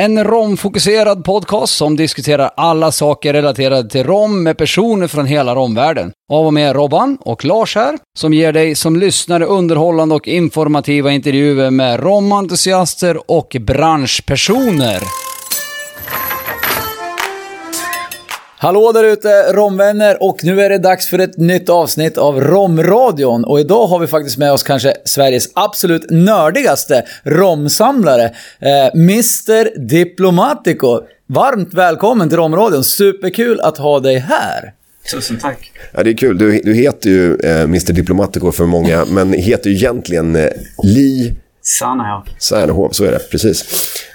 En romfokuserad podcast som diskuterar alla saker relaterade till rom med personer från hela romvärlden. Av och med Robban och Lars här, som ger dig som lyssnare underhållande och informativa intervjuer med romentusiaster och branschpersoner. Hallå där ute, romvänner! Och nu är det dags för ett nytt avsnitt av Romradion. Och idag har vi faktiskt med oss kanske Sveriges absolut nördigaste romsamlare, eh, Mr Diplomatico. Varmt välkommen till Romradion, superkul att ha dig här. Tusen tack. Ja, det är kul. Du, du heter ju eh, Mr Diplomatico för många, men heter ju egentligen eh, Li Särnahov. Särnehov. Så är det, precis.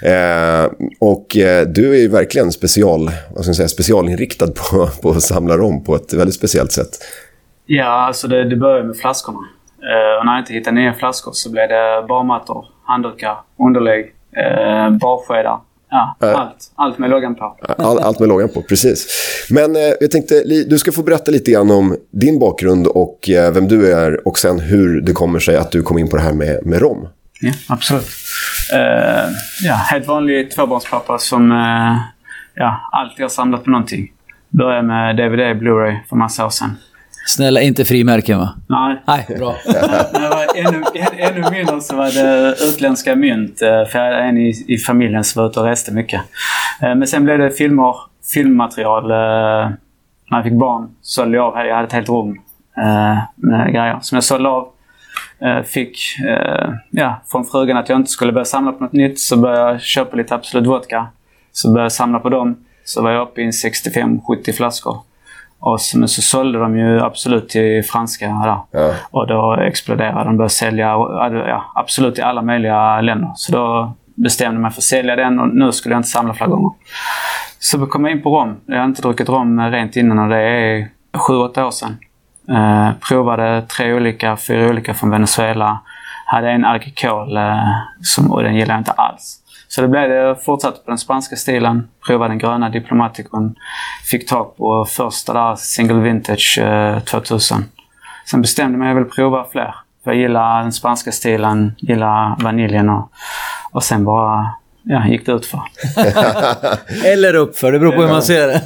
Eh, och eh, du är ju verkligen special, vad ska jag säga, specialinriktad på, på att samla rom på ett väldigt speciellt sätt. Ja, alltså det, det började med flaskorna. Eh, och när jag inte hittade nya flaskor så blev det barmattor, handdukar, underlägg, eh, barskedar. Ja, Äh. allt. Allt med loggan på. All, allt med loggan på, precis. Men eh, jag tänkte, du ska få berätta lite grann om din bakgrund och eh, vem du är och sen hur det kommer sig att du kom in på det här med, med rom. Ja, absolut. Eh, ja, helt vanlig tvåbarnspappa som eh, ja, alltid har samlat på någonting. Började med DVD, Blu-ray för massa år sedan. Snälla, inte frimärken va? Nej, Nej, bra. När jag var ännu, än, ännu mindre så var det utländska mynt. eh, För jag hade en i, i familjen som var ute och reste mycket. Men sen blev det filmer, filmmaterial. När jag fick barn sålde jag av. Jag hade ett helt rum med grejer som jag sålde av. Eh, Fick eh, ja, från frugan att jag inte skulle börja samla på något nytt. Så började jag köpa lite Absolut Vodka. Så började jag samla på dem. Så var jag uppe i en 65-70 flaskor. Och så, men så sålde de ju Absolut till franska där. Ja. Och då exploderade de. började sälja ja, absolut i alla möjliga länder. Så då bestämde jag mig för att sälja den och nu skulle jag inte samla fler gånger. Så kom jag in på rom. Jag har inte druckit rom rent innan och det är sju, åtta år sedan. Eh, provade tre olika, fyra olika från Venezuela. Hade en alkohol eh, som, och den gillade jag inte alls. Så det blev det. Jag fortsatte på den spanska stilen. Provade den gröna diplomaticon. Fick tag på första där, single vintage eh, 2000. Sen bestämde jag mig att jag ville prova fler. För jag gillar den spanska stilen, gillar vaniljen och, och sen bara ja, gick det ut för. Eller uppför, det beror på hur man ser det.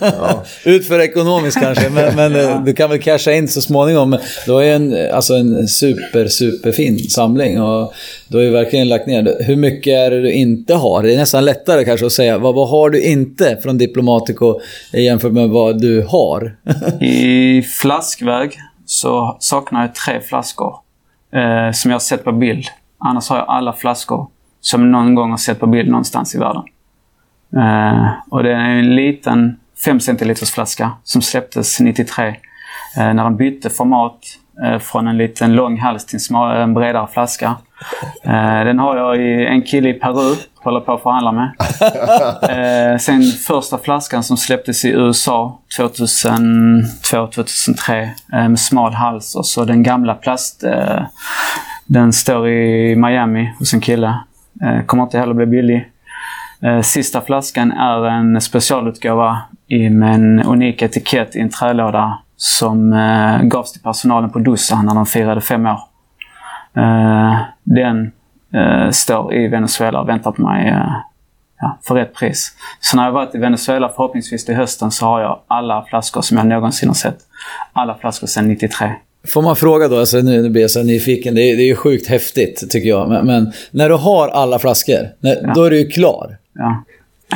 Utför ekonomiskt kanske, men, men eh, du kan väl casha in så småningom. Men Du har ju en, alltså en super, superfin samling och du har ju verkligen lagt ner. Hur mycket är det du inte har? Det är nästan lättare kanske att säga. Vad, vad har du inte från Diplomatico jämfört med vad du har? I flaskväg så saknar jag tre flaskor eh, som jag har sett på bild. Annars har jag alla flaskor som någon gång har sett på bild någonstans i världen. Eh, och det är en liten 5 centiliters flaska som släpptes 93 eh, när de bytte format eh, från en liten lång hals till en, smal, en bredare flaska. Eh, den har jag i en kille i Peru, håller på att förhandla med. Eh, sen första flaskan som släpptes i USA 2002-2003 eh, med smal hals och så den gamla plast. Den står i Miami hos en kille. Eh, kommer inte heller bli billig. Eh, sista flaskan är en specialutgåva med en unik etikett i en trälåda som eh, gavs till personalen på Dusa när de firade fem år. Den står i Venezuela och väntar på mig ja, för rätt pris. Så när jag varit i Venezuela förhoppningsvis till hösten så har jag alla flaskor som jag någonsin har sett. Alla flaskor sedan 93. Får man fråga då, alltså nu, nu blir jag så nyfiken, det är, det är ju sjukt häftigt tycker jag. Men, men när du har alla flaskor, när, då är du ju klar. Ja.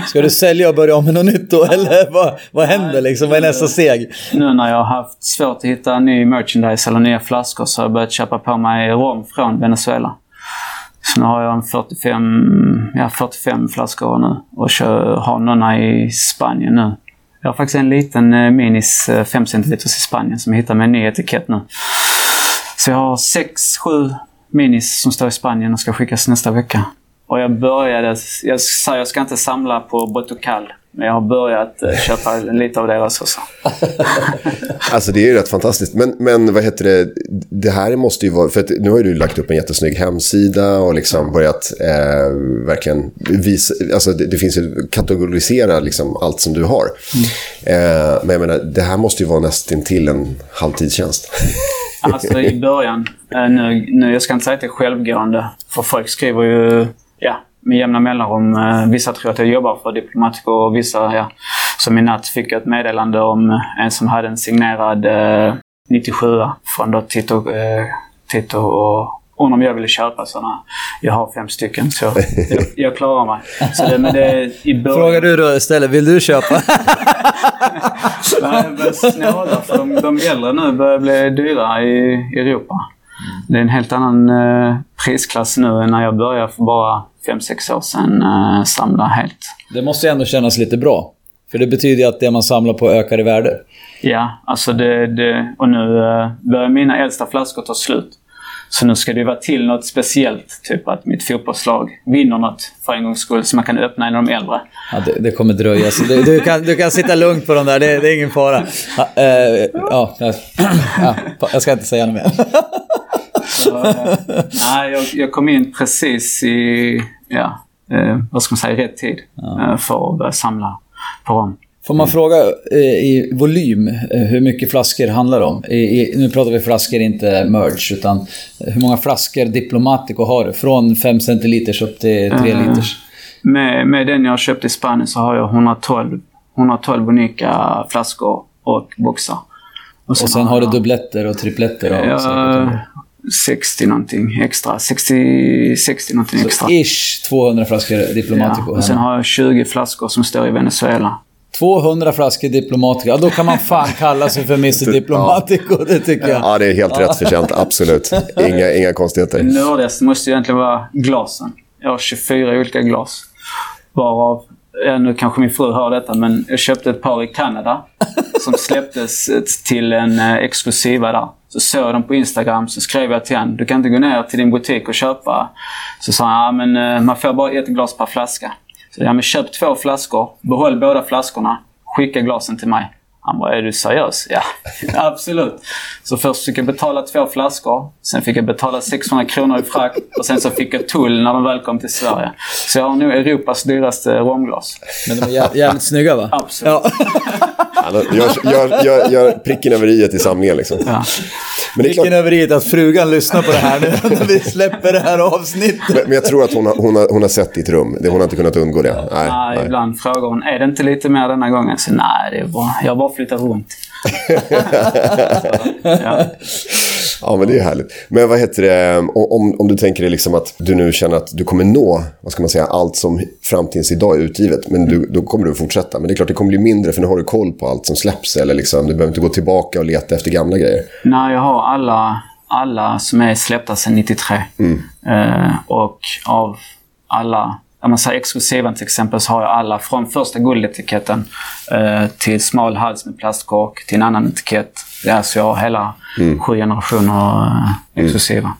Ska du sälja och börja om med något nytt då? Eller vad, vad händer liksom? Vad är nästa steg? Nu när jag har haft svårt att hitta ny merchandise eller nya flaskor så har jag börjat köpa på mig rom från Venezuela. Så nu har jag en 45, ja, 45 flaskor nu och kör, har några i Spanien nu. Jag har faktiskt en liten eh, Minis eh, 5 cm i Spanien som jag hittade med en ny etikett nu. Så jag har 6-7 Minis som står i Spanien och ska skickas nästa vecka. Och jag började... Jag sa jag ska inte samla på Botocal. Men jag har börjat eh, köpa lite av deras också. Alltså det är ju rätt fantastiskt. Men, men vad heter det, det här måste ju vara, för att nu har du lagt upp en jättesnygg hemsida och liksom börjat eh, verkligen visa, alltså det, det finns ju kategorisera liksom allt som du har. Eh, men jag menar, det här måste ju vara nästintill en halvtidstjänst. Alltså i början, eh, nu, nu, jag ska inte säga att det är självgående. För folk skriver ju ja, med jämna mellanrum. Eh, Vissa tror att jag jobbar för Diplomatico och vissa, ja. Som i natt fick jag ett meddelande om en som hade en signerad eh, 97 från då Tito, eh, Tito och undrar om jag ville köpa sådana. Jag har fem stycken så jag, jag klarar mig. Så det, men det, i början, Frågar du då istället, vill du köpa? Nej, jag börjar snåla för de, de äldre nu börjar bli dyra i Europa. Det är en helt annan eh, prisklass nu än när jag började för bara 5-6 år sedan eh, samla helt. Det måste ju ändå kännas lite bra. För det betyder ju att det man samlar på ökar i värde. Ja, alltså det, det och nu eh, börjar mina äldsta flaskor ta slut. Så nu ska det ju vara till något speciellt, typ att mitt fotbollslag vinner något för en gångs skull, så man kan öppna en av de äldre. Ja, det, det kommer dröja. Så du, du, kan, du kan sitta lugnt på de där, det, det är ingen fara. Ja, eh, ja, jag- ja, jag ska inte säga något mer. Så, nej, jag, jag kom in precis i, ja, eh, vad ska man säga, rätt tid eh, för att börja samla på rom. Får man fråga eh, i volym hur mycket flaskor handlar det om? I, i, nu pratar vi flaskor, inte merge. Utan hur många flaskor Diplomatico har du? Från 5 centiliters upp till 3 Eh, liters? Med, med den jag köpte i Spanien så har jag 112, 112 unika flaskor och boxar. Och sen har du dubbletter och tripletter. Och Ja, säkert. 60 någonting extra. 60, 60 någonting extra. Så ish 200 flaskor Diplomatico. Ja, och sen har jag 20 flaskor som står i Venezuela. 200 flaskor Diplomatico. Ja, då kan man fan kalla sig för Mr Diplomatico, det tycker jag. Ja, det är helt rätt förtjänt. Absolut. Inga, inga konstigheter. Nördigast måste ju egentligen vara glasen. Jag har 24 olika glas. Varav, ja, nu kanske min fru hör detta, men jag köpte ett par i Kanada. Som släpptes till en eh, exklusiva där. Så såg jag dem på Instagram, så skrev jag till honom. Du kan inte gå ner till din butik och köpa. Så sa han, ja, men eh, man får bara ett glas per flaska. Så ja, men köp två flaskor, behåll båda flaskorna, skicka glasen till mig. Han bara, är du seriös? Ja, absolut. Så först fick jag betala två flaskor. Sen fick jag betala 600 kronor i frakt. Och sen så fick jag tull när de väl kom till Sverige. Så jag har nog Europas dyraste romglas. Men de är jä- jävligt snygga va? Absolut. Ja. Gör, gör, gör, gör pricken över i i samlingen liksom. Ja. Men det är klart, Vilken över i att frugan lyssnar på det här nu när vi släpper det här avsnittet. men men jag tror att hon har, hon, har, hon har sett ditt rum. Det- Hon har inte kunnat undgå det. Nej, Nej, nej. ibland frågar hon, är det inte lite mer denna gången? Så nej, det är bra. Jag har bara flyttat runt. ja. Ja, men det är härligt. Men vad heter det, om, om du tänker dig liksom att du nu känner att du kommer nå, vad ska man säga, allt som fram tills idag är utgivet. Men du, då kommer du fortsätta. Men det är klart, det kommer bli mindre för nu har du koll på allt som släpps. Eller liksom, du behöver inte gå tillbaka och leta efter gamla grejer. Nej, jag har alla, alla som är släppta sedan 93. Eh, och av alla, om man säger exklusiva till exempel, så har jag alla från första guldetiketten eh, till smal hals med plastkork till en annan etikett. Ja, så jag har hela sju generationer eh, exklusiva.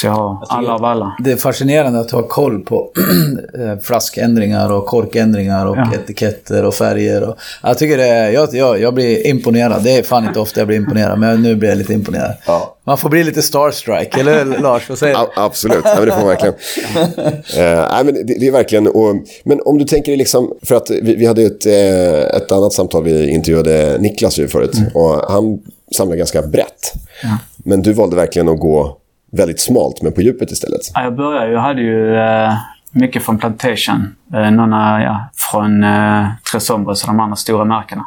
Så jag har alla av alla. Det är fascinerande att ha koll på eh, flaskändringar och korkändringar och Ja. etiketter och färger. Och, jag, tycker det är, jag, jag, jag blir imponerad. Det är fan inte ofta jag blir imponerad, men nu blir jag lite imponerad. Ja. Man får bli lite starstruck, eller Lars? Vad säger du? Absolut, ja, men det får man verkligen. Eh, nej, men det, det är verkligen... Och, men om du tänker dig liksom... För att vi, vi hade ett, eh, ett annat samtal, vi intervjuade Niklas ju förut. Och han samlar ganska brett. Men du valde verkligen att gå väldigt smalt, men på djupet istället. Ja, jag började ju, jag hade ju eh, mycket från Plantation. Eh, några eh, ja, från eh, Tres och de andra stora märkena.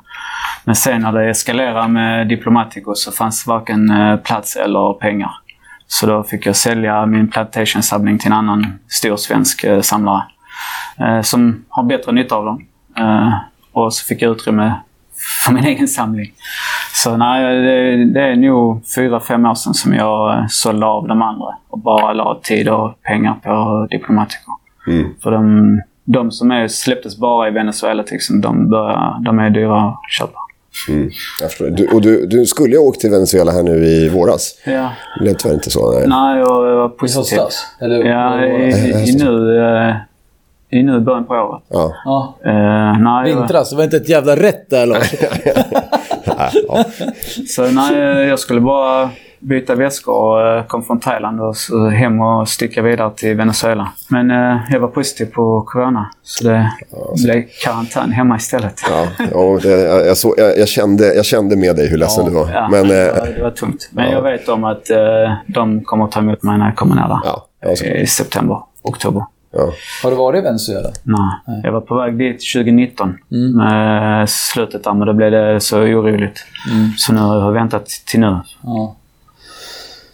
Men sen när det eskalerade med Diplomatico så fanns varken eh, plats eller pengar. Så då fick jag sälja min Plantation-samling till en annan stor svensk eh, samlare. Eh, som har bättre nytta av dem. Eh, och så fick jag utrymme för min egen samling. Så nej, det, det är nog fyra, fem år sedan som jag eh, sålde av de andra och bara la tid och pengar på Diplomatico. För de, de som är, släpptes bara i Venezuela exempel, de, börjar, de är dyra att köpa. Mm. Du, och du, du skulle ju ha åkt till Venezuela här nu i våras. Ja. Det blev tyvärr inte så. Nej. Nej, jag var I positiv. höstas? Eller, Ja, i, i, nu, eh, i nu början på året. Ja. ja. Eh, nej, Vintras, det var inte ett jävla rätt där Lars. Ja. Så nej, jag skulle bara byta väskor och eh, kom från Thailand och så hem och sticka vidare till Venezuela. Men eh, jag var positiv på corona, så det blev karantän hemma istället. Ja, ja, det, jag, så, jag, jag, kände, jag kände med dig hur ledsen du var. Ja, Men, det, eh, var, det var tungt. Men jag vet om att de kommer att ta emot mig när jag kommer ner där. Ja, ja. I september, oktober. Ja. Har du varit i Venezuela? Nej. Jag var på väg dit 2019, Mm. med slutet där, men då blev det så oroligt. Så nu har jag väntat till nu. Ja.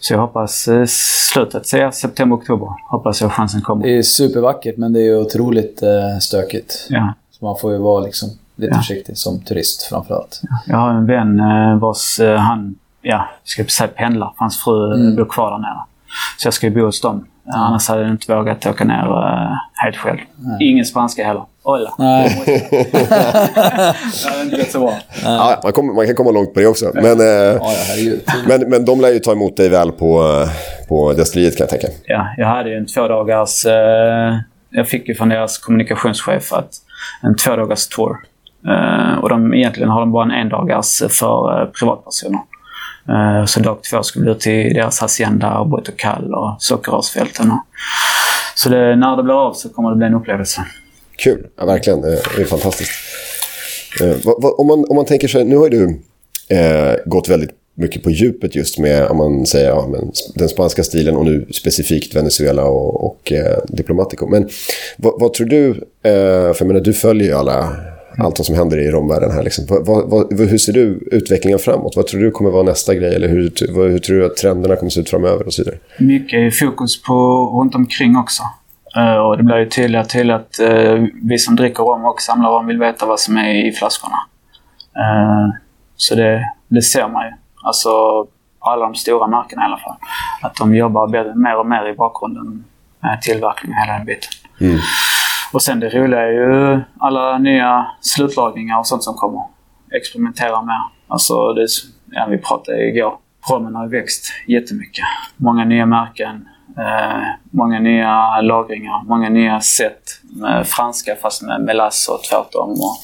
Så jag hoppas eh, slutet, säger september, oktober. Hoppas jag chansen kommer. Det är supervackert, men det är otroligt eh, stökigt. Ja. Så man får ju vara liksom lite Ja. försiktig som turist framförallt. Jag har en vän eh, vars eh, han, ja, ska jag säga pendlar. för Hans fru Mm. mm. bor kvar där nere. Så jag ska ju bo hos dem. Annars hade jag inte vågat åka ner eh, helt själv. Ingen spanska heller. Hola. Nej. det hade inte gått så bra. Ja, man, kommer, man kan komma långt på det också. Men, eh, men, men de lär ju ta emot dig väl på, eh, på destilleriet kan jag tänka. Ja, jag hade ju en två dagars... Eh, jag fick ju från deras kommunikationschef att en två dagars tour. Eh, och de, egentligen har de bara en en dagars för eh, privatpersoner. Eh, så dag två ska vi ut till deras hacienda och Kall och sockerrörsfälten. Så det, när det blir av så kommer det bli en upplevelse. Kul, ja, verkligen. Det är fantastiskt. Eh, vad, vad, om, man, om man tänker sig, nu har ju du eh, gått väldigt mycket på djupet just med, om man säger, ja, men den spanska stilen och nu specifikt Venezuela och, och eh, Diplomatico. Men vad, vad tror du, eh, för jag menar, du följer ju alla, allt som händer i romvärlden här. Liksom. Vad, vad, vad, hur ser du utvecklingen framåt? Vad tror du kommer vara nästa grej? Eller hur, vad, hur tror du att trenderna kommer se ut framöver och så vidare? mycket fokus på runt omkring också. Eh, och det blir ju tydligare tydligare att eh, vi som dricker rom och samlar rom vill veta vad som är i flaskorna. Eh, så det, det ser man ju. Alltså alla de stora märkena i alla fall. Att de jobbar mer och mer i bakgrunden med tillverkning och hela den biten. Och sen det roliga är ju alla nya slutlagringar och sånt som kommer. Experimentera med. Alltså, det, är ja, vi pratade igår. Rommen har ju växt jättemycket. Många nya märken, eh, många nya lagringar, många nya sätt. Med franska fast med melass och tvärtom. Och,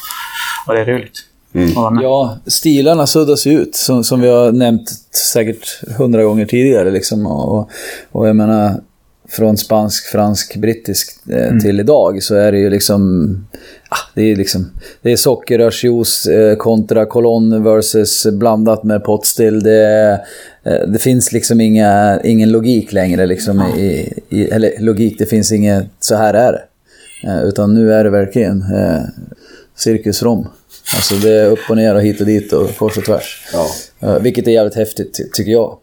och det är roligt. med. Ja, stilarna suddas ut, som, som vi har nämnt säkert hundra gånger tidigare. Liksom. Och, och jag menar, från spansk, fransk, brittisk eh, till idag så är det ju liksom... Ah, det är liksom... Det är sockerrörsjuice eh, kontra kolonn versus blandat med potstill. Det, eh, det finns liksom inga, ingen logik längre. Liksom, i, i, eller logik, det finns inget så här är det. Eh, utan nu är det verkligen eh, cirkusrom. Alltså det är upp och ner och hit och dit och kors och tvärs. Eh, vilket är jävligt häftigt, ty- tycker jag.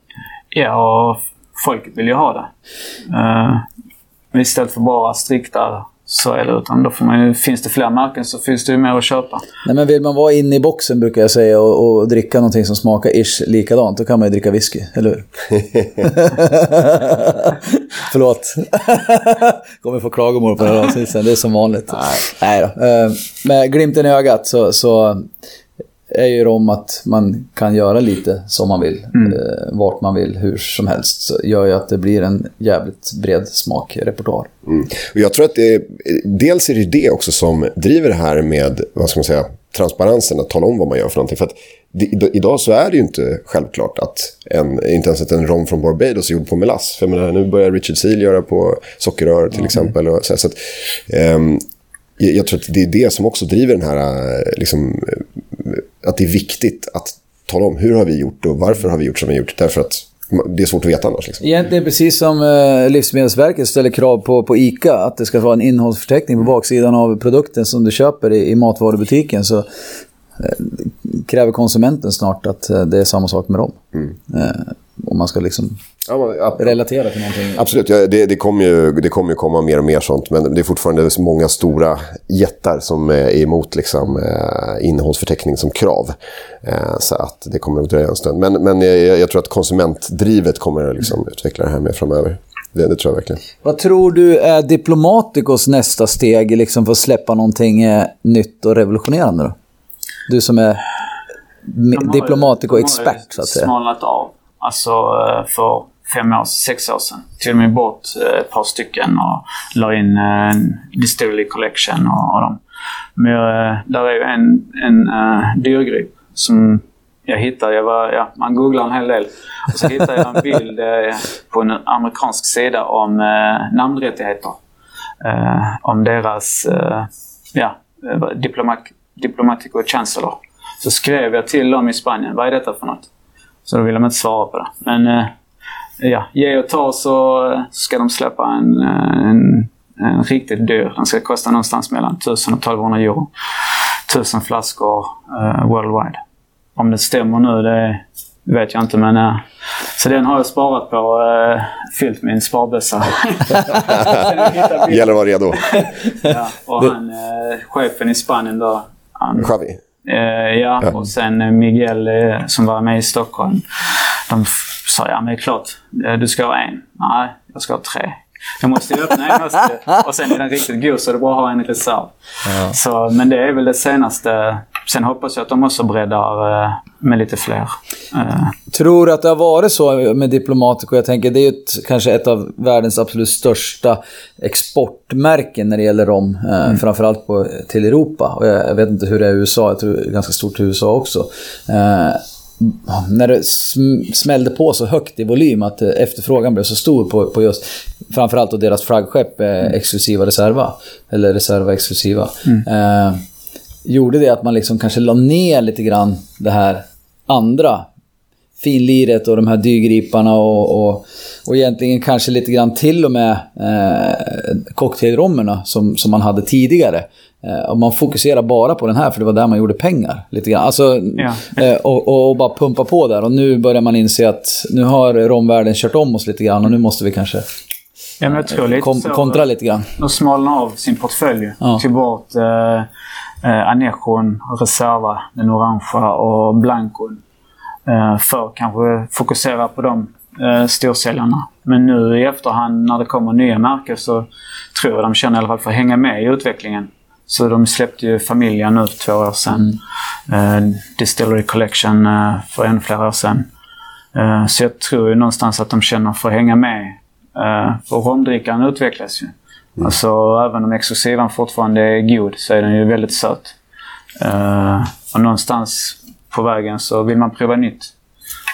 Ja, folket vill ju ha det. Uh, istället för bara strikta så är det. Utan då får man ju, finns det fler märken så finns det ju mer att köpa. Nej, men vill man vara inne i boxen brukar jag säga och, och dricka någonting som smakar ish likadant, då kan man ju dricka whisky, eller hur? Förlåt. Kommer få klagomål på det här avsnittet sen, det är som vanligt. Nej, då. Eh, Med glimten i ögat så, så är ju rom att man kan göra lite som man vill, eh, vart man vill, hur som helst. Så gör ju att det blir en jävligt bred smakrepertoar. Mm. Och jag tror att det är, dels är det det också som driver det här med vad ska man säga, transparensen, att tala om vad man gör för någonting. För att det, id- idag så är det ju inte självklart att en, inte ens att en rom från Barbados är gjord på melass. För menar, nu börjar Richard Seal göra på sockerrör till exempel. Och så så att, ehm, jag, jag tror att det är det som också driver den här, eh, liksom, att det är viktigt att tala om hur har vi gjort och varför har vi gjort som vi gjort. Därför att det är svårt att veta annars. Liksom. Egentligen precis som eh, Livsmedelsverket ställer krav på, på ICA, att det ska vara en innehållsförteckning på baksidan av produkten som du köper i, i matvarubutiken, så eh, kräver konsumenten snart att eh, det är samma sak med dem. Eh, om man ska liksom Ja, men, ja, relatera till någonting. Absolut, ja, det, det, kommer ju, det kommer ju komma mer och mer sånt. Men det är fortfarande så många stora jättar som är emot liksom, eh, innehållsförteckning som krav. Eh, så att det kommer att dröja en stund. Men, men jag, jag tror att konsumentdrivet kommer att liksom, utveckla det här mer framöver. Det, det tror jag verkligen. Vad tror du är Diplomaticos nästa steg liksom för att släppa någonting eh, nytt och revolutionerande? Då? Du som är me- De har ju- diplomatic och de har ju expert, så att säga. smalnat av. Alltså eh, för fem år, sex år sedan. Till och med bort eh, ett par stycken och la in en Distillery Collection och, och dem. Men eh, där är ju en, en uh, dyrgrip som jag hittade. Jag var, ja, man googlar en hel del. Och så hittade jag en bild eh, på en amerikansk sida om eh, namnrättigheter. Eh, om deras eh, ja, diplomat, diplomatico chancellor. Så skrev jag till dem i Spanien, vad är detta för något? Så då ville de inte svara på det. Men eh, ja, ge och ta så eh, ska de släppa en, eh, en, en riktigt dyr. Den ska kosta någonstans mellan 1000 och 1200 euro. 1000 flaskor eh, worldwide. Om det stämmer nu, det vet jag inte. Men, eh, så den har jag sparat på. Eh, fyllt min sparbössa. Gäller att vara redo. Ja, och han, eh, chefen i Spanien då, han, Javi. Eh, ja, och sen Miguel eh, som var med i Stockholm. De sa, ja men det är klart, eh, du ska ha en. Nej, jag ska ha tre. Jag måste ju öppna en måste. Och sen är den riktigt god så det är bra att ha en reserv. Så, men det är väl det senaste. Sen hoppas jag att de också breddar med lite fler. Eh, Tror du att det har varit så med Diplomatico? Jag tänker det är ett, kanske ett av världens absolut största exportmärken när det gäller rom. Eh, Framförallt på, till Europa. Och jag, jag vet inte hur det är i USA, jag tror det är ganska stort i USA också. Eh, när det sm- smällde på så högt i volym att eh, efterfrågan blev så stor på, på just framförallt då deras flaggskepp eh, Exklusiva Reserva. Eller Reserva Exklusiva. Eh, gjorde det att man liksom kanske la ner lite grann det här andra finliret och de här dyrgriparna och, och, och egentligen kanske lite grann till och med eh, cocktailrommerna som, som man hade tidigare. Eh, och man fokuserar bara på den här för det var där man gjorde pengar. Lite grann. Alltså, Ja. eh, och, och, bara pumpa på där. Och nu börjar man inse att nu har romvärlden kört om oss lite grann och nu måste vi kanske ja, men jag tror lite kom, kontra lite grann. De smalnar av sin portfölj. Ja. Tog bort eh, eh, Anechon, Reserva, den orangea och Blancon. Eh, för kanske fokusera på de eh, storsäljarna. Men nu i efterhand när det kommer nya märken så tror jag de känner i alla fall för att hänga med i utvecklingen. Så de släppte ju familjen nu för två år sedan. Eh, Distillery Collection eh, för ännu fler år sedan. Eh, så jag tror ju någonstans att de känner för att hänga med. Eh, för romdrickan utvecklas ju. Alltså även om exklusivan fortfarande är god så är den ju väldigt söt. Eh, och någonstans på vägen så vill man prova nytt.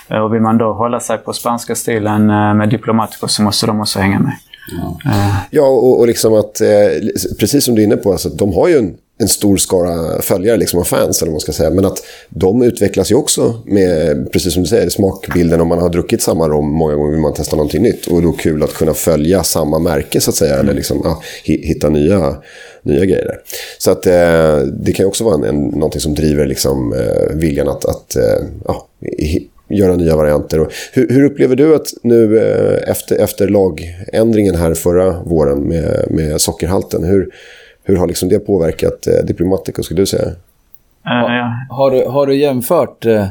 Eh, och vill man då hålla sig på spanska stilen eh, med Diplomatico så måste de också hänga med. Ja, och, och liksom att, eh, precis som du är inne på, alltså, de har ju en, en stor skara följare liksom, och fans, eller vad man ska säga. Men att de utvecklas ju också med, precis som du säger, smakbilden. Om man har druckit samma rom många gånger vill man testa någonting nytt. Och då kul att kunna följa samma märke, så att säga. Eller liksom, ja, hi- hitta nya, nya grejer där. Så att eh, det kan också vara en, en, någonting som driver liksom, eh, viljan att, att eh, ja, hi- göra nya varianter. Hur, hur upplever du att nu eh, efter, efter lagändringen här förra våren med, med sockerhalten, hur, hur har liksom det påverkat eh, Diplomatico skulle du säga? Eh, ja. Har du, har du jämfört eh,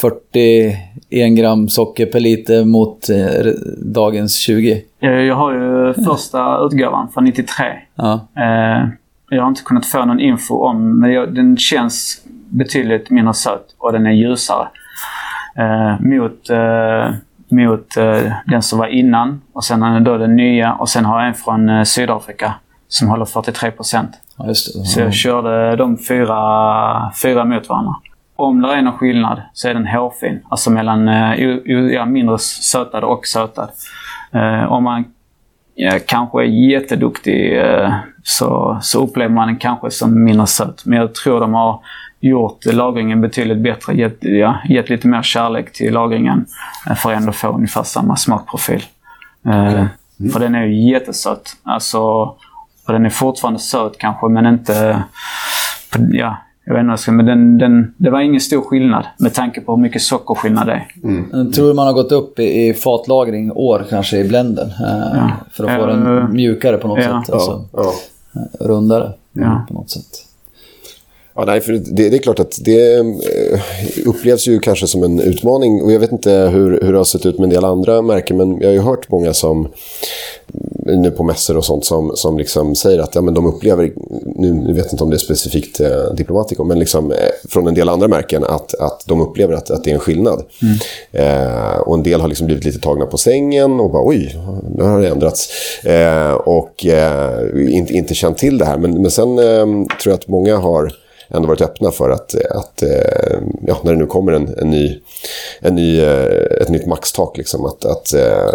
41 gram socker per liter mot eh, dagens 20? Eh, Jag har ju första utgåvan från 93. Ja. Eh, jag har inte kunnat få någon info om, men jag, den känns betydligt mindre söt och den är ljusare. Eh, mot eh, mot eh, den som var innan och sen har då den nya och sen har jag en från eh, Sydafrika som håller 43 procent. ja, det. Så jag körde de fyra, fyra mot varandra. Om det är någon skillnad så är den hårfin. Alltså mellan eh, ja, mindre sötad och sötad. Eh, om man ja, kanske är jätteduktig eh, så, så upplever man den kanske som mindre söt. Men jag tror de har gjort lagringen betydligt bättre. Gett, ja, gett lite mer kärlek till lagringen eh, för att ändå få ungefär samma smakprofil. Eh, För den är ju jättesöt. Alltså, och den är fortfarande söt kanske, men inte... Ja, jag vet inte, vad jag ska- men den, den, det var ingen stor skillnad med tanke på hur mycket sockerskillnad det är. Jag tror man har gått upp i, i fatlagring år kanske i blenden. Eh, För att få Eh, den mjukare på något ja. sätt. Alltså, Ja. rundare Ja. på något sätt. Ja, nej, för det, det är klart att det eh, upplevs ju kanske som en utmaning. Och jag vet inte hur, hur det har sett ut med en del andra märken, men jag har ju hört många som nu på mässor och sånt som, som liksom säger att ja, men de upplever, nu, nu vet jag inte om det är specifikt eh, Diplomatico, men liksom, eh, från en del andra märken att, att de upplever att, att det är en skillnad. Eh, och en del har liksom blivit lite tagna på sängen och bara oj, nu har det ändrats. Eh, och eh, inte, inte känt till det här. Men, men sen eh, tror jag att många har ändå varit öppna för att, att eh, ja, när det nu kommer en, en ny, en ny, eh, ett nytt maxtak, liksom, att, att eh,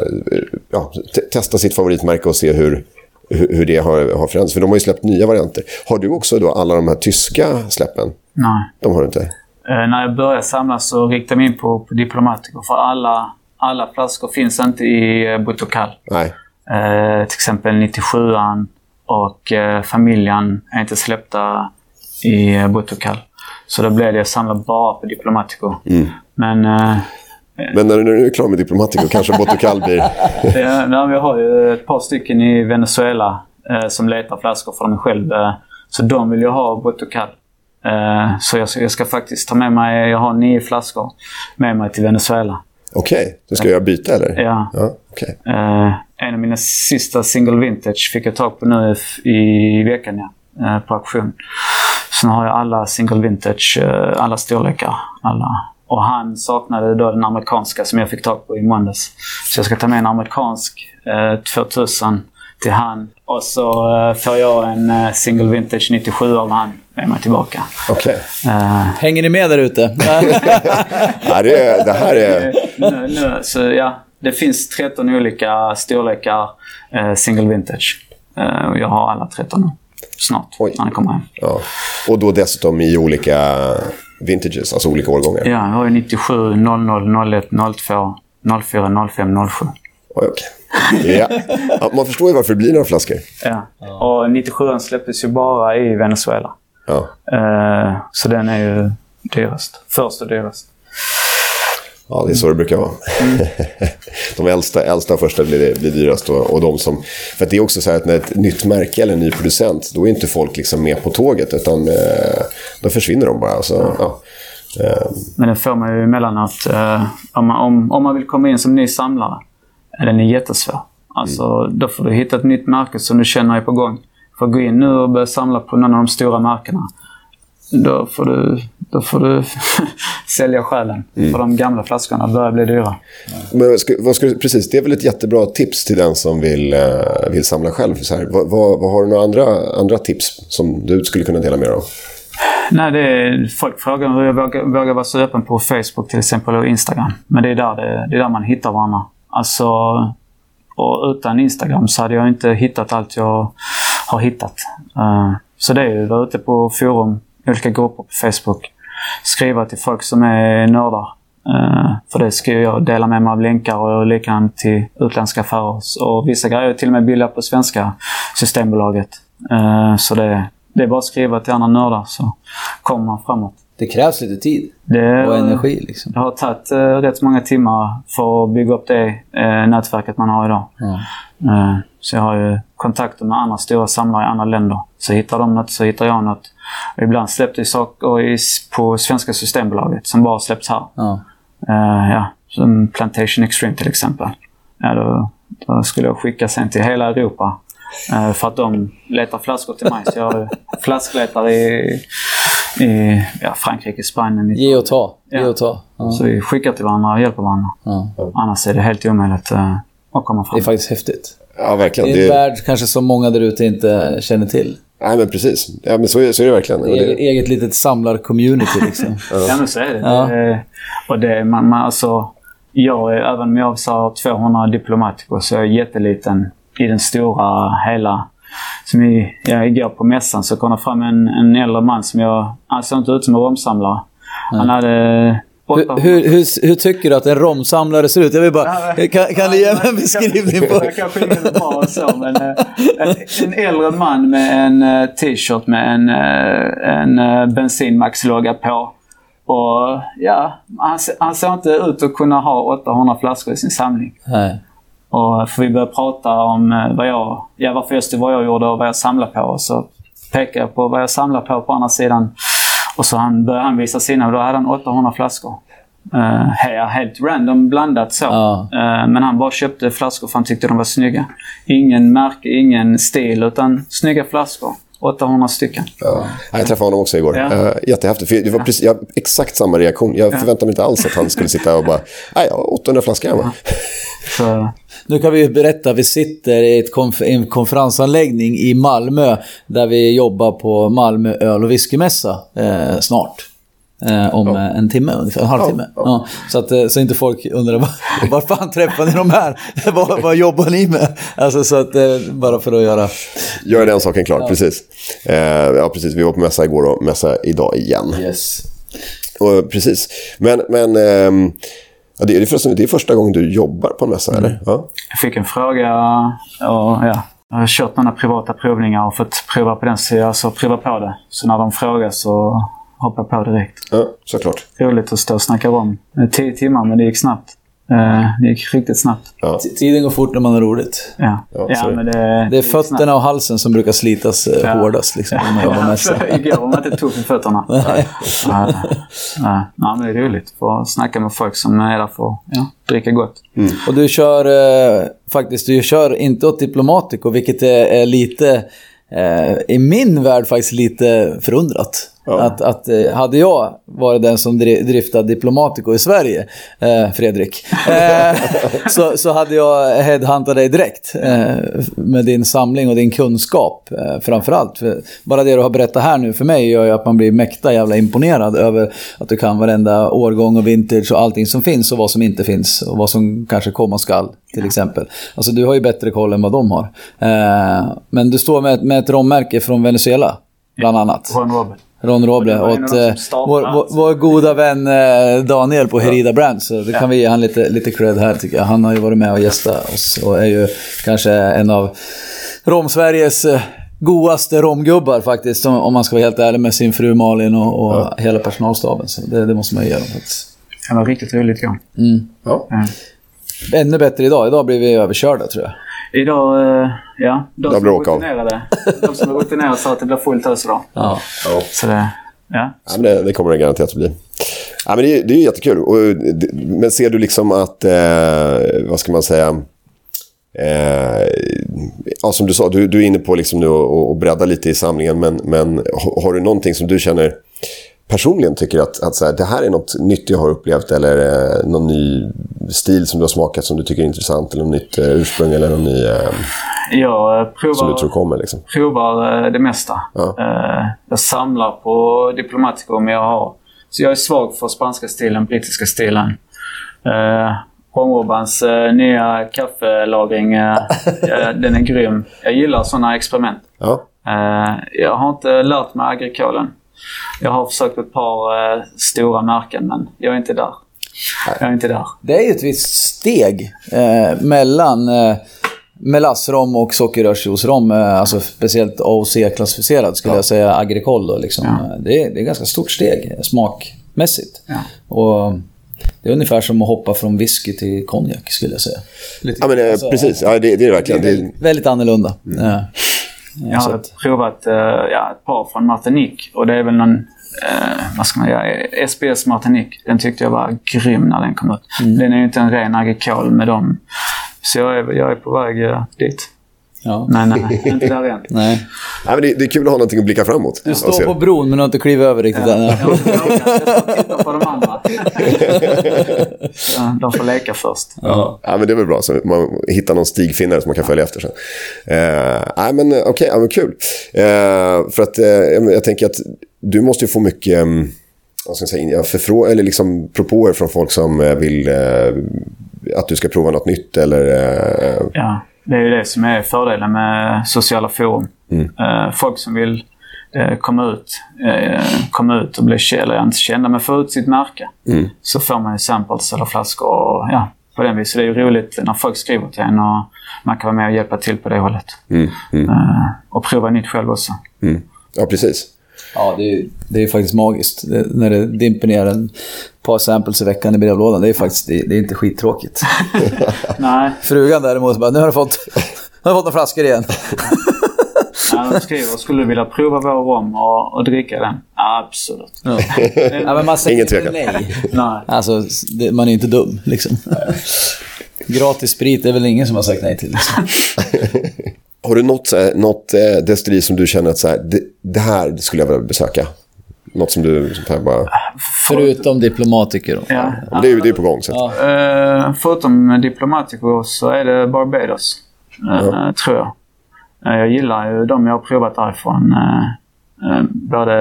ja, te- testa sitt favoritmärke och se hur, hur det har, har förändrats. För de har ju släppt nya varianter. Har du också då alla de här tyska släppen? Nej. De har du inte? Eh, när jag började samla så riktade jag mig in på, på Diplomatico. För alla, alla flaskor finns inte i Butocal. Nej. Eh, till exempel 97an och eh, familjen är inte släppta i eh, Butocal. Så då blev det jag samlade bara på Diplomatico. Men eh, Men när du nu är klar med Diplomatico kanske Botocal blir... nej, jag har ju ett par stycken i Venezuela eh, som letar flaskor för dem själv. Eh, så de vill ju ha Butocal. Eh, så jag, ska- jag ska faktiskt ta med mig, jag har nio flaskor med mig till Venezuela. Okej, du ska göra byte eller? Ja. ja okej. Eh, en av mina sista single vintage fick jag tag på nu i veckan ja, på auktion. Sen har jag alla single vintage, eh, alla storlekar. Alla. Och han saknade då den amerikanska som jag fick tag på i måndags. Så jag ska ta med en amerikansk eh, 2000 till han. Och så eh, får jag en eh, single vintage 97 av han med mig tillbaka. Okej. Eh, Hänger ni med där ute? Ja, det, är- det här är... nu, nu, så ja, det finns 13 olika storlekar eh, single vintage. Eh, och jag har alla 13 nu. Snart, Oj. när jag kommer hem. Ja. Och då dessutom i olika vintages, alltså olika årgångar. Ja, jag har ju 97, 00, 01, 02, 04, 05, 07. Oj, okej. Ja. Ja, man förstår ju varför det blir några flaskor. Ja. Och 97 släpptes ju bara i Venezuela. Ja. Eh, så den är ju dyrast. Först och dyrast. Ja, det är så det brukar vara. de äldsta, äldsta och första blir, blir dyrast. Och, och de som, för att det är också så här att när ett nytt märke eller en ny producent, då är inte folk liksom med på tåget. Utan eh, då försvinner de bara. Så, ja. Eh, Men den får man ju emellanåt. Eh, om, man, om, om man vill komma in som ny samlare, är den är jättesvår. Alltså, Då får du hitta ett nytt märke som du känner är på gång. För att gå in nu och börja samla på någon av de stora märkena, då får du, då får du sälja själen. För de gamla flaskorna börjar bli dyra. Men vad ska, precis, det är väl ett jättebra tips till den som vill, eh, vill samla själv. Så här, vad, vad, vad har du några andra, andra tips som du skulle kunna dela med dig av? Nej, det är, folk frågar hur jag vågar, vågar vara så öppen på Facebook till exempel och Instagram. Men det är där, det, det är där man hittar varandra. Alltså, och utan Instagram så hade jag inte hittat allt jag har hittat. Eh, så det är ju vara ute på forum, olika grupper på Facebook. Skriva till folk som är nördar. Eh, för det ska jag dela med mig av länkar och likadant till utländska affärer. Och vissa grejer är till och med billiga på svenska Systembolaget. Eh, så det, det är bara att skriva till andra nördar så kommer man framåt. Det krävs lite tid Det, och energi liksom. det har tagit eh, rätt många timmar för att bygga upp det nätverket man har idag. Ja. Så jag har ju kontakter med andra stora samlare i andra länder. Så hittar de något så hittar jag något. Och ibland släppte jag saker på svenska Systembolaget som bara släpps här. Ja. Eh, ja, som Plantation Extreme till exempel. Ja, då, då skulle jag skicka sen till hela Europa. eh, för att de letar flaskor till mig. Så jag flaskletare i, i ja, Frankrike, Spanien. Ge och ta. Ge och ta. Ja. Så vi skickar till varandra och hjälper varandra. Ja. Annars är det helt omöjligt eh, att komma Det fram. är faktiskt häftigt. Ja, verkligen. Det är en Det, värld kanske som många där ute inte känner till. nej, men precis. Ja, men så, är, så är det verkligen. Eget, det, eget litet samlar-community liksom. Ja, men så är det. Ja. det och det man, man, alltså, jag är, även om jag har 200 diplomatiker så är jag jätteliten i den stora hela. Som i, ja, igår på mässan så kom det fram en, en äldre man som jag... Han såg inte ut som en romsamlare. Han hade... Hur, hur, hur, hur tycker du att en romsamlare ser ut? Jag vill bara, kan, kan du ge mig en beskrivning på... Jag kanske inte bra så, men eh, en, en äldre man med en eh, t-shirt med en, eh, en bensinmaxlogga på. Och ja, han, han ser inte ut att kunna ha 800 flaskor i sin samling. Nej. Och för vi började prata om vad jag, ja, varför just det, vad jag gjorde och vad jag samlar på. Och så pekade jag på vad jag samlar på på andra sidan. Och så han, började han visa sina och då hade han 800 flaskor. Uh, helt random blandat så. Ja. Eh, men han bara köpte flaskor för han tyckte de var snygga. Ingen märke, ingen stil, utan snygga flaskor. 800 stycken. Ja. Jag träffade honom också igår. Ja. Uh, jättehäftigt. För det var precis, jag exakt samma reaktion. Jag förväntade mig inte alls att han skulle sitta och bara, nej, jag har 800 flaskor hemma. Så, Nu kan vi ju berätta, vi sitter i ett konf en konferensanläggning i Malmö där vi jobbar på Malmö öl och whiskymässa eh, snart. Eh, om eh, en timme ungefär, en halvtimme. Ja, Ja, så att eh, så inte folk undrar var, var fan träffar ni de här? vad, vad jobbar ni med? Alltså så att, eh, bara för att göra... Gör den saken klar, precis. Uh, ja, precis. Vi var på mässa igår och mässa idag igen. Yes. Och, precis. Men, men ehm, ja, det, är, förresten, det är första gången du jobbar på en mässa, eller? Ja. jag fick en fråga och ja, jag har kört några privata provningar och fått prova på den, så alltså prova på det. Så när de frågar så hoppar jag på direkt. ja, såklart. Roligt att stå och snacka om. Eh, Tio timmar, men det gick snabbt. Eh, Det gick riktigt snabbt. Ja. Tiden går fort när man har roligt. Ja, Ja, ja, men det, Det är gick snabbt. fötterna och halsen som brukar slitas eh, Ja. hårdast liksom, när man jobbar Ja, Igår var man inte tuff i fötterna. Nej. Nej. Nej, men det är roligt. Få snacka med folk som är där för att ja, dricka gott. Och du kör eh, faktiskt, du kör inte åt Diplomatico, vilket är, är lite, eh, i min värld faktiskt lite förundrat. Ja. Att, att eh, hade jag varit den som dri- driftade Diplomatico i Sverige, eh, Fredrik, eh, så, så hade jag headhuntat dig direkt. Eh, med din samling och din kunskap eh, framförallt. För bara det du har berättat här nu för mig gör ju att man blir mäkta jävla imponerad över att du kan varenda årgång och vintage och allting som finns och vad som inte finns och vad som kanske komma skall till exempel. Alltså du har ju bättre koll än vad de har. Eh, men du står med, ett- med ett rommärke från Venezuela, bland annat. Ron Robert. Ron Roble åt eh, vår, vår, vår goda vän eh, Daniel på Herida Brand. Så det kan vi ge han lite, lite cred här tycker jag. Han har ju varit med och gästat oss och är ju kanske en av Rom-Sveriges eh, godaste romgubbar faktiskt. Om, man ska vara helt ärlig med sin fru Malin och, och hela personalstaben. Så det, det måste man ju ge dem faktiskt. Det var riktigt roligt igår. Ja. Ja. Ännu bättre idag. Idag blir vi överkörda tror jag. Idag, eh, ja. De som är rutinerade, de som är rutinerade sa att det blir fullt ös idag. Ja. Ja. Så det, ja. Ja, men det, det kommer det garanterat att bli. Ja, men det, är- det är jättekul. Och, det- men ser du liksom att, eh, vad ska man säga, eh, ja, som du sa, du, du är inne på liksom nu och, och bredda lite i samlingen, men, men har, har du någonting som du känner personligen tycker att, att så här, det här är något nytt jag har upplevt eller eh, någon ny stil som du har smakat som du tycker är intressant eller något nytt eh, ursprung eller någon ny eh, Jag eh, provar... som du tror kommer liksom? provar eh, det mesta. Ja. Eh, Jag samlar på Diplomatico, men jag har... Så jag är svag för spanska stilen, brittiska stilen. Uh, Ronrobans eh, nya kaffelagring, eh, eh, den är grym. Jag gillar sådana experiment. Ja, Eh, jag har inte lärt mig agrikolen. Jag har försökt ett par eh, stora märken, men jag är inte där. Jag är inte där. Det är ju ett visst steg eh, mellan eh, melassrom och sockerrörsjuicerom. Eh, alltså speciellt AOC-klassificerad skulle jag säga, agricol då liksom. Ja. Eh, Det, är, det är ett ganska stort steg eh, smakmässigt. Ja. Och det är ungefär som att hoppa från whisky till konjak skulle jag säga. Lite, ja men, eh, alltså, precis. Ja, det, det är det verkligen. Det, Väldigt, väldigt annorlunda. Ja. Jag har att- provat eh, ja, ett par från Martinique och det är väl någon, eh, vad ska man göra, SBS Martinique. Den tyckte jag var grym när den kom ut. Mm. Den är ju inte en ren agricol med dem. Så jag är, jag är på väg eh, dit. Ja. Men eh, inte där än. Nej. ja, men det, det är kul att ha någonting att blicka framåt. Du står på bron men du har inte klivit över riktigt än. Jag har inte vågat. Jag ska titta på de andra. De får leka först. Ja. ja, men det är väl bra. Så man hittar någon stigfinnare som man kan följa efter sen. Eh, nej, men okej, ja, men kul. Eh, för att eh, jag tänker att du måste ju få mycket um, vad ska jag säga, förfrå- eller liksom propåer från folk som eh, vill eh, att du ska prova något nytt eller... Eh, Ja, det är ju det som är fördelen med sociala forum. Eh, folk som vill eh, komma, ut, eh, komma ut och bli kä- eller inte kända, men få ut sitt märke. Så får man ju samples eller flaskor och ja, på den viset. Det är ju roligt när folk skriver till en och man kan vara med och hjälpa till på det hållet. Eh, och prova nytt själv också. ja, precis. Ja, det är, det är faktiskt magiskt. Det, när det dimper ner en par samples i veckan i brevlådan. Det är faktiskt det, det är inte skittråkigt. Nej, Frugan däremot bara, nu har du fått, nu har du fått några flaskor igen. Ja, de skriver, skulle du vilja prova vår rom och, och dricka den? Absolut. Ja. ja, men man säger Ingen tvekan. nej. Nej. Alltså, det, man är ju inte dum liksom. Gratis sprit är väl ingen som har sagt nej till. Liksom. Har du något, något eh, destilleri som du känner att så här, det, det här skulle jag vilja besöka? Något som du som här bara... Förutom diplomatiker. Då. Ja. Det är ju det är på gång. Så. att- Ja. Eh, förutom Diplomatico så är det Barbados, eh, tror jag. Eh, jag gillar ju de jag har provat därifrån. Uh, uh, både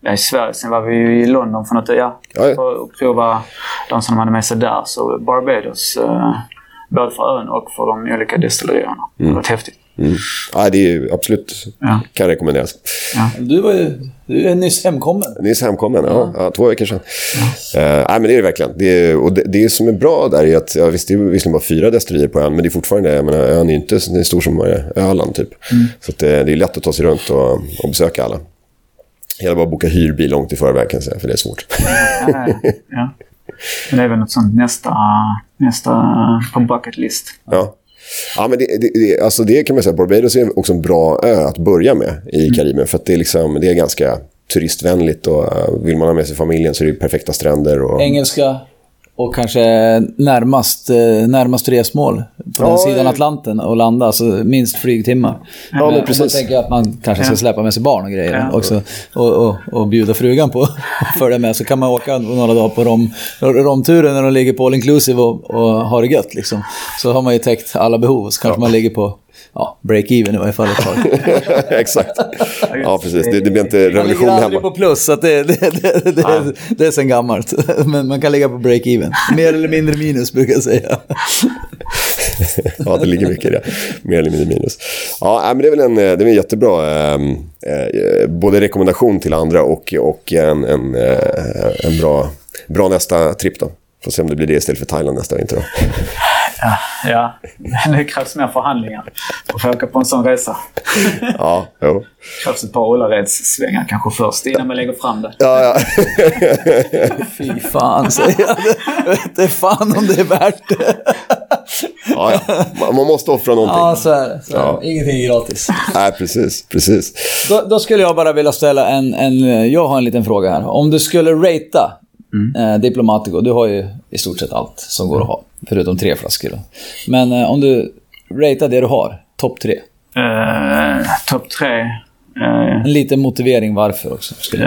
ja, i Sverige, sen var vi ju i London för något ja, för att prova de som de hade med sig där. Så Barbados, både för ön och för de olika destillerierna. Det har varit häftigt. Mm. Ja, det är ju absolut Ja. kan rekommenderas. Du, var ju, du är nyss hemkommen. Nyss hemkommen, ja. ja. Två veckor sedan. Eh, nej, men det är det verkligen. Det, är, och det, det som är bra där är att, ja, visst det är visserligen bara fyra destillerier på ön, men det är fortfarande, jag menar, ön är inte så stor som eh, Öland typ. Så att det, det är lätt att ta sig runt och, och besöka alla. Det gäller bara att boka hyrbil långt i förväg kan jag säga, för det är svårt. Ja, ja. Men det är väl något sånt nästa, nästa på bucket list. Ja. Ja, men det, det, det, alltså det kan man säga, Barbados är också en bra ö att börja med i Karibien. För att det är, liksom, det är ganska turistvänligt och uh, vill man ha med sig familjen så är det perfekta stränder. Och... Engelska och kanske närmast, eh, närmast resmål på den Ja, sidan ja. Atlanten och landa, alltså minst flygtimmar. Ja, men Eh, Om man precis. tänker att man kanske ska Ja. släppa med sig barn och grejer Ja. också och, och, och bjuda frugan på att följa med så kan man åka några dagar på rom, romturen när de ligger på all inclusive och, och har det gött liksom. Så har man ju täckt alla behov så kanske man ligger på ja, break-even i varje fall ett tag. Exakt. Ja, precis. Det, det blir inte Man revolution ligger aldrig hemma. på plus, så det, det, det, det, det är sen gammalt. Men man kan ligga på break-even. Mer eller mindre minus brukar jag säga. Ja, det ligger mycket i det. Mer eller mindre minus. Ja, men det är väl en, det är en jättebra eh, eh, både rekommendation till andra och, och en, en, eh, en bra, bra nästa tripp då. Får se om det blir det istället för Thailand nästa vinter Ja, men det krävs mer förhandlingar för att få åka på en sån resa. Ja, jo. Det krävs ett par Ullareds-svängar kanske först innan man lägger fram det. Ja, ja. Fy fan, säger jag. Vet inte fan om det är värt det. ja, ja. Man- Man måste offra någonting. Ja, så är det. Så är det. Ja. Ingenting är gratis. Nej, precis. precis. Då, då skulle jag bara vilja ställa en, en... Jag har en liten fråga här. Om du skulle ratea eh, Diplomatico, du har ju i stort sett allt som går att ha. Förutom tre flaskor då. Men eh, om du ratear det du har, topp tre. Eh, Topp tre. Eh, En liten motivering varför också. Skulle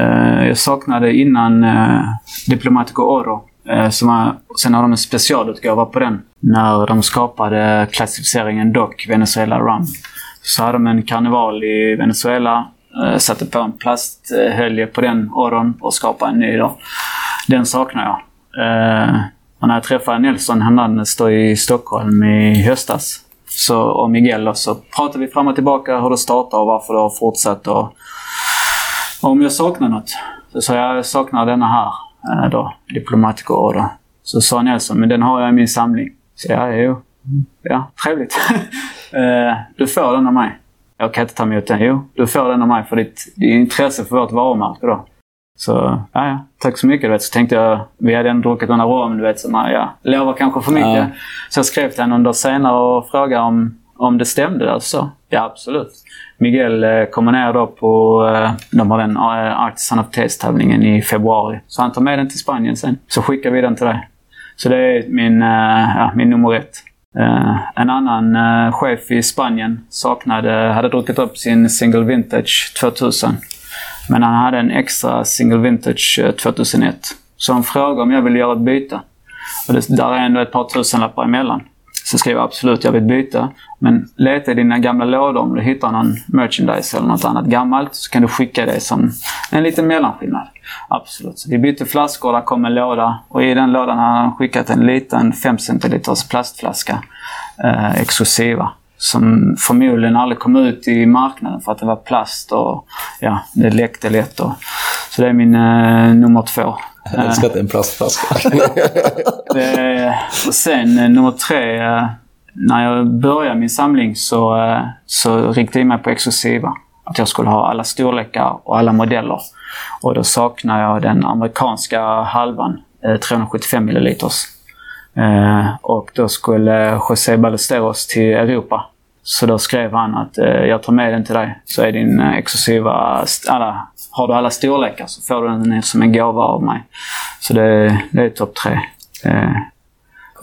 jag. saknade innan eh, Diplomatico Oro. Som var, sen har de en specialutgåva på den. När de skapade klassificeringen DOC Venezuela Rum. Så hade de en karneval i Venezuela. Satte på en plasthölje på den Oron och skapade en ny då. Den saknar jag. Eh, och när jag träffade Nelson Hernandez då i Stockholm i höstas så, och Miguel och så pratade vi fram och tillbaka hur det startade och varför det har fortsatt. Och, och om jag saknar något så sa jag jag saknar denna här eh, då, Diplomatico Order. Så sa Nelson, men den har jag i min samling. Så ja, jo. Ja, trevligt. Eh, du får den av mig. Jag kan inte ta emot den. Jo, du får den av mig för ditt, ditt intresse för vårt varumärke då. Så, ja, ja. Tack så mycket. Du vet. Så tänkte jag, vi hade ändå druckit några rom, du vet. Så man, ja, lovar kanske för mycket. Ja. Så jag skrev till henne under senare och frågade om, om det stämde. Alltså. Ja, absolut. Miguel eh, kommer ner då på, eh, de har den eh, Artisan of Taste-tävlingen i februari. Så han tar med den till Spanien sen. Så skickar vi den till dig. Så det är min, eh, ja, min nummer ett. En annan chef i Spanien saknade, hade druckit upp sin Single Vintage 2000. Men han hade en extra Single Vintage eh, 2001. Så han frågade om jag ville göra ett byte. Och det, där är ändå ett par tusenlappar emellan. Så skrev jag absolut, jag vill byta. Men leta i dina gamla lådor om du hittar någon merchandise eller något annat gammalt så kan du skicka det som en liten mellanskillnad. Absolut. Så vi bytte flaskor, där kom en låda och i den lådan hade han skickat en liten 5 centiliters plastflaska. Eh, exklusiva. Som förmodligen aldrig kom ut i marknaden för att det var plast och ja, det läckte lätt. Och, så det är min eh, nummer två. Jag älskar att det är en plastflaska. Eh, och sen eh, nummer tre. Eh, när jag började min samling så, så riktade jag mig på exklusiva. Att jag skulle ha alla storlekar och alla modeller. Och då saknar jag den amerikanska halvan, eh, 375 milliliters. Eh, och då skulle José Ballesteros till Europa. Så då skrev han att eh, jag tar med den till dig. Så är din eh, exklusiva... Alla, har du alla storlekar så får du den som en gåva av mig. Så det, det är topp tre.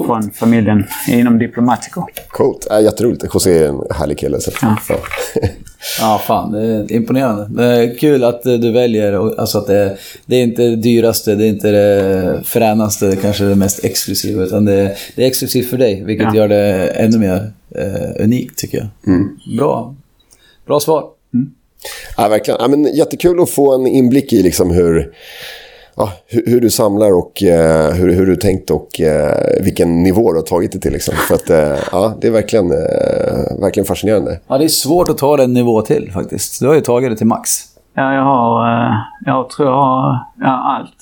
Eh, från familjen inom Diplomatico. Coolt. Äh, jätteroligt. José är en härlig kille. Så. Ja. Ja. Ja, fan. Det är imponerande. Det är kul att eh, du väljer, alltså att det, det är inte det dyraste, det är inte det fränaste, kanske det mest exklusiva, utan det, det är exklusivt för dig, vilket Ja. gör det ännu mer eh, unikt tycker jag. Bra. Bra svar. Ja, verkligen. Ja, men jättekul att få en inblick i liksom hur, ja, hur, hur du samlar och eh, hur, hur du tänkt och eh, vilken nivå du har tagit det till. Liksom. För att, eh, ja, det är verkligen, eh, verkligen fascinerande. Ja, det är svårt att ta den nivå till faktiskt. Du har ju tagit det till max. Ja, jag har... eh, Jag tror jag har ja, allt.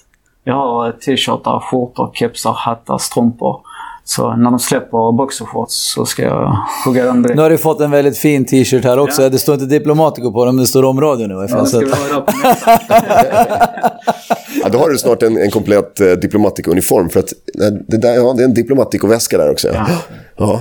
Jag har t-shirtar, skjortor, kepsar, hattar, strumpor. Så när de släpper boxershorts så ska jag hugga dem Nu direkt. har du fått en väldigt fin t-shirt här också. Det står inte Diplomatico på den, men det står Romradion i alla fall. Ja. Ja, då har du snart en, en komplett eh, diplomatikouniform. För att eh, det, där, ja, det är en diplomatikoväska där också. Ja. Ja.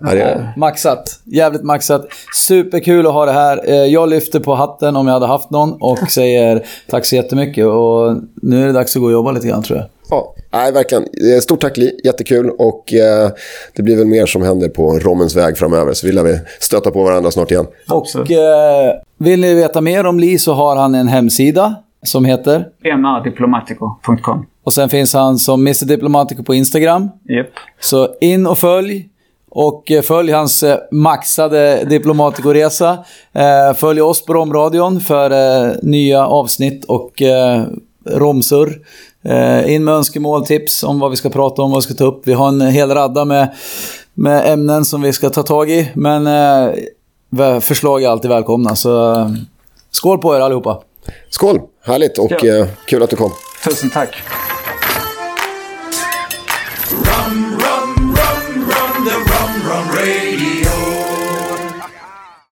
Ja, det Maxat. Jävligt maxat. Superkul att ha det här. Eh, Jag lyfter på hatten om jag hade haft någon och säger tack så jättemycket. Och nu är det dags att gå och jobba lite grann tror jag. ja. Nej, verkligen. Eh, Stort tack Li, jättekul. Och eh, det blir väl mer som händer på rommens väg framöver. Så vill vi stöta på varandra snart igen. Och eh, vill ni veta mer om Li så har han en hemsida som heter... mrdiplomatico.com. Och sen finns han som Mr Diplomatico på Instagram. Japp. Så in och följ. Och eh, följ hans eh, maxade Diplomatico-resa. Eh, Följ oss på Romradion för eh, nya avsnitt och eh, romsurr. Eh, In med önskemål, tips om vad vi ska prata om, vad vi ska ta upp. Vi har en hel radda med, med ämnen som vi ska ta tag i. Men eh, förslag är alltid välkomna. Så eh, skål på er allihopa! Skål! Härligt och Ja. kul att du kom. Tusen tack.